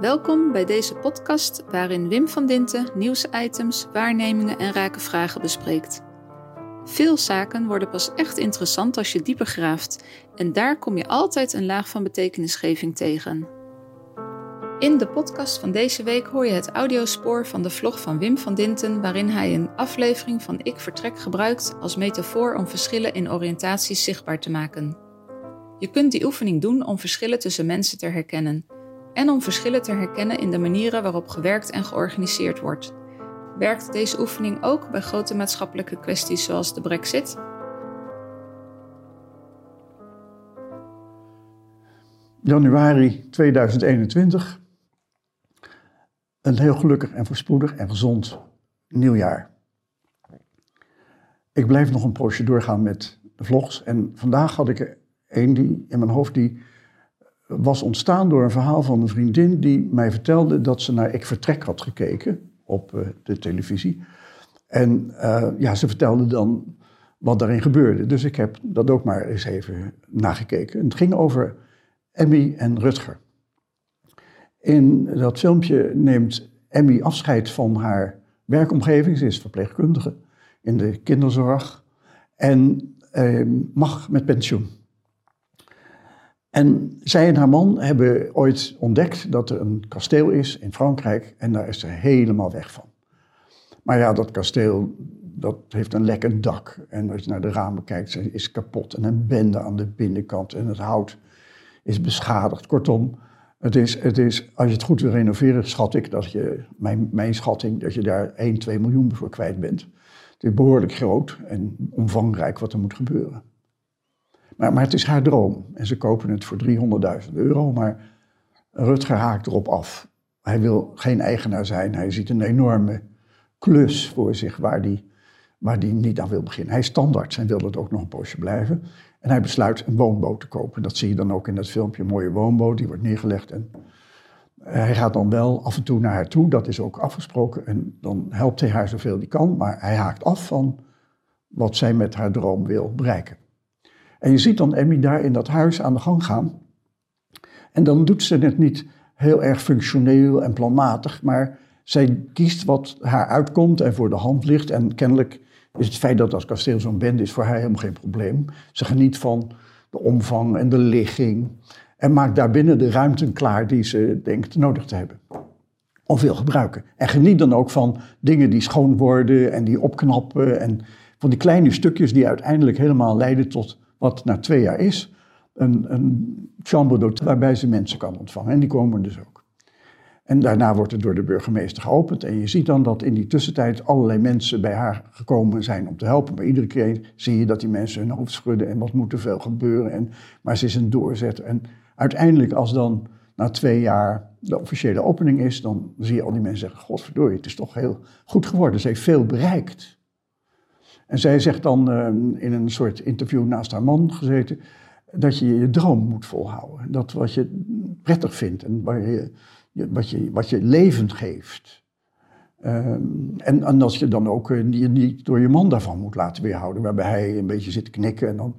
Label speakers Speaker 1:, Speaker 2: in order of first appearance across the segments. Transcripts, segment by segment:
Speaker 1: Welkom bij deze podcast waarin Wim van Dinten nieuwsitems, waarnemingen en rake vragen bespreekt. Veel zaken worden pas echt interessant als je dieper graaft en daar kom je altijd een laag van betekenisgeving tegen. In de podcast van deze week hoor je het audiospoor van de vlog van Wim van Dinten, waarin hij een aflevering van Ik Vertrek gebruikt als metafoor om verschillen in oriëntaties zichtbaar te maken. Je kunt die oefening doen om verschillen tussen mensen te herkennen en om verschillen te herkennen in de manieren waarop gewerkt en georganiseerd wordt. Werkt deze oefening ook bij grote maatschappelijke kwesties zoals de Brexit?
Speaker 2: Januari 2021. Een heel gelukkig en voorspoedig en gezond nieuwjaar. Ik blijf nog een poosje doorgaan met de vlogs. En vandaag had ik er één die in mijn hoofd die was ontstaan door een verhaal van een vriendin die mij vertelde dat ze naar Ik Vertrek had gekeken op uh, de televisie. En uh, ja, ze vertelde dan wat daarin gebeurde. Dus ik heb dat ook maar eens even nagekeken. Het ging over Emmy en Rutger. In dat filmpje neemt Emmy afscheid van haar werkomgeving. Ze is verpleegkundige in de kinderzorg en uh, mag met pensioen. En zij en haar man hebben ooit ontdekt dat er een kasteel is in Frankrijk en daar is ze helemaal weg van. Maar ja, dat kasteel dat heeft een lekkend dak en als je naar de ramen kijkt, is kapot en een bende aan de binnenkant en het hout is beschadigd. Kortom, het is, het is, als je het goed wil renoveren, schat ik dat je, mijn, mijn schatting, dat je daar 1, 2 miljoen voor kwijt bent. Het is behoorlijk groot en omvangrijk wat er moet gebeuren. Maar, maar het is haar droom. En ze kopen het voor 300.000 euro. Maar Rutger haakt erop af. Hij wil geen eigenaar zijn. Hij ziet een enorme klus voor zich waar hij waar die niet aan wil beginnen. Hij is standaard en wil dat ook nog een poosje blijven. En hij besluit een woonboot te kopen. Dat zie je dan ook in dat filmpje. Een mooie woonboot, die wordt neergelegd. En hij gaat dan wel af en toe naar haar toe. Dat is ook afgesproken. En dan helpt hij haar zoveel hij kan. Maar hij haakt af van wat zij met haar droom wil bereiken. En je ziet dan Emmy daar in dat huis aan de gang gaan. En dan doet ze het niet heel erg functioneel en planmatig, maar zij kiest wat haar uitkomt en voor de hand ligt. En kennelijk is het feit dat dat kasteel zo'n band is voor haar helemaal geen probleem. Ze geniet van de omvang en de ligging en maakt daarbinnen de ruimten klaar die ze denkt nodig te hebben. Of wil gebruiken. En geniet dan ook van dingen die schoon worden en die opknappen en van die kleine stukjes die uiteindelijk helemaal leiden tot wat na twee jaar is, een, een chambre waarbij ze mensen kan ontvangen. En die komen dus ook. En daarna wordt het door de burgemeester geopend. En je ziet dan dat in die tussentijd allerlei mensen bij haar gekomen zijn om te helpen. Maar iedere keer zie je dat die mensen hun hoofd schudden en wat moet er veel gebeuren. En, maar ze is een doorzetter. En uiteindelijk, als dan na twee jaar de officiële opening is, dan zie je al die mensen zeggen: Godverdorie, het is toch heel goed geworden. Ze heeft veel bereikt. En zij zegt dan ehm, in een soort interview naast haar man gezeten, dat je je droom moet volhouden. Dat wat je prettig vindt en je, wat, je, wat je levend geeft. Ehm, en, als je dan ook uh, je niet door je man daarvan moet laten weerhouden, waarbij hij een beetje zit knikken en dan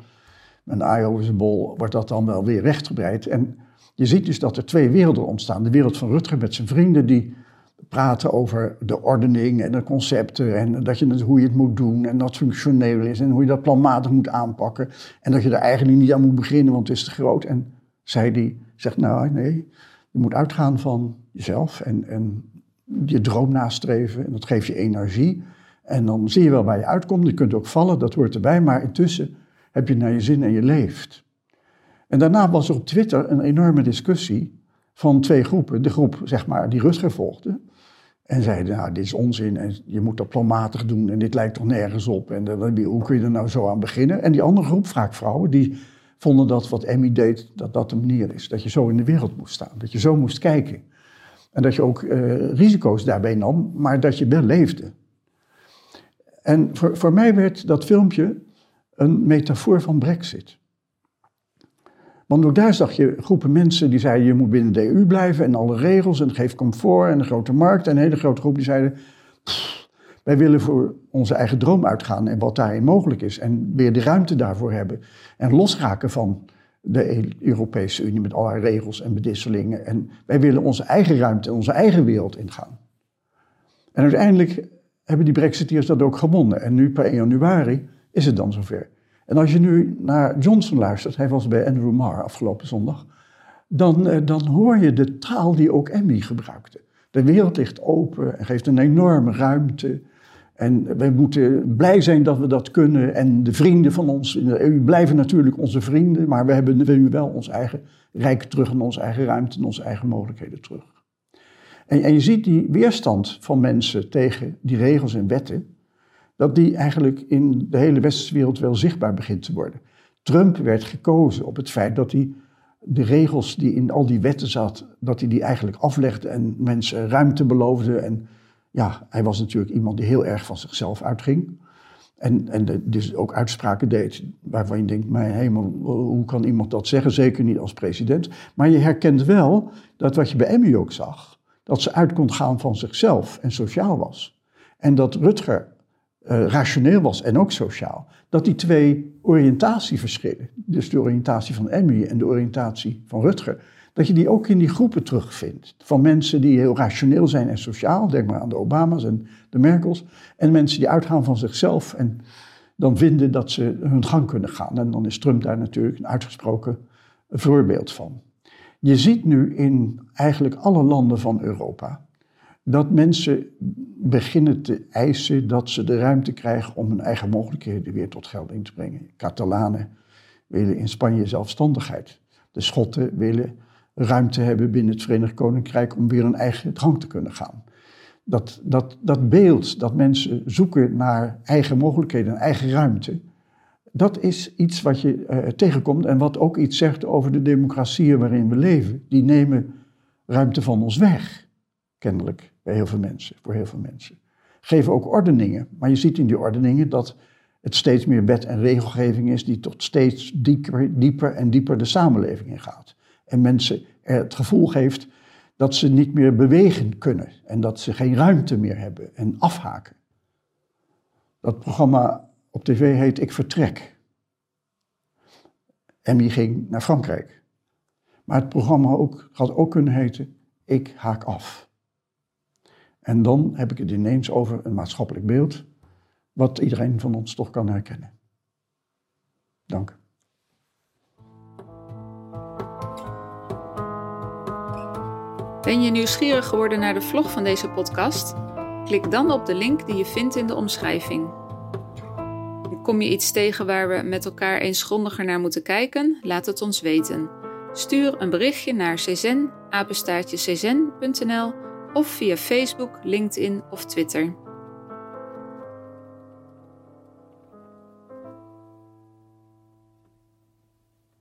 Speaker 2: een aai over zijn bol wordt dat dan wel weer rechtgebreid. En je ziet dus dat er twee werelden ontstaan. De wereld van Rutger met zijn vrienden die praten over de ordening en de concepten en dat je hoe je het moet doen en dat functioneel is en hoe je dat planmatig moet aanpakken en dat je er eigenlijk niet aan moet beginnen, want het is te groot. En zij die zegt, nou nee, je moet uitgaan van jezelf en, en je droom nastreven en dat geeft je energie. En dan zie je wel waar je uitkomt, je kunt ook vallen, dat hoort erbij, maar intussen heb je naar je zin en je leeft. En daarna was er op Twitter een enorme discussie van twee groepen. De groep zeg maar, die Rutger volgde. En zeiden, nou, dit is onzin en je moet dat planmatig doen en dit lijkt toch nergens op. En uh, hoe kun je er nou zo aan beginnen? En die andere groep, vaak vrouwen, die vonden dat wat Emmy deed, dat dat de manier is. Dat je zo in de wereld moest staan, dat je zo moest kijken. En dat je ook uh, risico's daarbij nam, maar dat je wel leefde. En voor, voor mij werd dat filmpje een metafoor van Brexit. Want ook daar zag je groepen mensen die zeiden: je moet binnen de EU blijven en alle regels en het geeft comfort en een grote markt. En een hele grote groep die zeiden: wij willen voor onze eigen droom uitgaan en wat daarin mogelijk is. En weer de ruimte daarvoor hebben. En losraken van de Europese Unie met allerlei regels en bedisselingen. En wij willen onze eigen ruimte, onze eigen wereld ingaan. En uiteindelijk hebben die Brexiteers dat ook gewonnen. En nu per 1 januari is het dan zover. En als je nu naar Johnson luistert, hij was bij Andrew Marr afgelopen zondag, dan, eh, dan hoor je de taal die ook Emmy gebruikte. De wereld ligt open en geeft een enorme ruimte. En we moeten blij zijn dat we dat kunnen. En de vrienden van ons in de EU blijven natuurlijk onze vrienden, maar we hebben nu wel ons eigen rijk terug en onze eigen ruimte en onze eigen mogelijkheden terug. En, en je ziet die weerstand van mensen tegen die regels en wetten, dat die eigenlijk in de hele westerse wereld wel zichtbaar begint te worden. Trump werd gekozen op het feit dat hij de regels die in al die wetten zat, dat hij die eigenlijk aflegde en mensen ruimte beloofde. En ja, hij was natuurlijk iemand die heel erg van zichzelf uitging. En, en dus ook uitspraken deed waarvan je denkt, mijn hemel, hoe kan iemand dat zeggen? Zeker niet als president. Maar je herkent wel dat wat je bij Emmy ook zag, dat ze uit kon gaan van zichzelf en sociaal was. En dat Rutger uh, rationeel was en ook sociaal, dat die twee oriëntatieverschillen, dus de oriëntatie van Emmy en de oriëntatie van Rutger, dat je die ook in die groepen terugvindt. Van mensen die heel rationeel zijn en sociaal, denk maar aan de Obama's en de Merkels, en mensen die uitgaan van zichzelf en dan vinden dat ze hun gang kunnen gaan. En dan is Trump daar natuurlijk een uitgesproken voorbeeld van. Je ziet nu in eigenlijk alle landen van Europa dat mensen beginnen te eisen dat ze de ruimte krijgen om hun eigen mogelijkheden weer tot gelding te brengen. Catalanen willen in Spanje zelfstandigheid. De Schotten willen ruimte hebben binnen het Verenigd Koninkrijk om weer een eigen gang te kunnen gaan. Dat, dat, dat beeld dat mensen zoeken naar eigen mogelijkheden en eigen ruimte, dat is iets wat je uh, tegenkomt en wat ook iets zegt over de democratieën waarin we leven. Die nemen ruimte van ons weg, kennelijk bij heel veel mensen, voor heel veel mensen. Geven ook ordeningen, maar je ziet in die ordeningen dat het steeds meer wet en regelgeving is die tot steeds dieper, dieper en dieper de samenleving ingaat. En mensen er het gevoel geeft dat ze niet meer bewegen kunnen en dat ze geen ruimte meer hebben en afhaken. Dat programma op tv heet Ik Vertrek. Emmy ging naar Frankrijk. Maar het programma ook, had ook kunnen heten Ik haak af. En dan heb ik het ineens over een maatschappelijk beeld, wat iedereen van ons toch kan herkennen. Dank.
Speaker 1: Ben je nieuwsgierig geworden naar de vlog van deze podcast? Klik dan op de link die je vindt in de omschrijving. Kom je iets tegen waar we met elkaar eens grondiger naar moeten kijken? Laat het ons weten. Stuur een berichtje naar czen, of via Facebook, LinkedIn of Twitter.